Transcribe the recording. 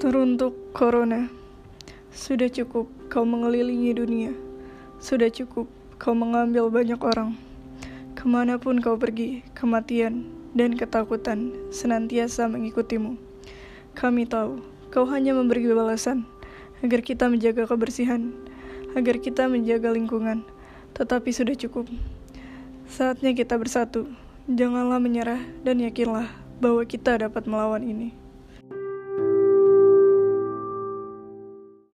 Teruntuk Corona, sudah cukup kau mengelilingi dunia. Sudah cukup kau mengambil banyak orang. Ke mana pun kau pergi, kematian dan ketakutan senantiasa mengikutimu. Kami tahu kau hanya memberi balasan agar kita menjaga kebersihan, agar kita menjaga lingkungan. Tetapi sudah cukup. Saatnya kita bersatu. Janganlah menyerah dan yakinlah bahwa kita dapat melawan ini.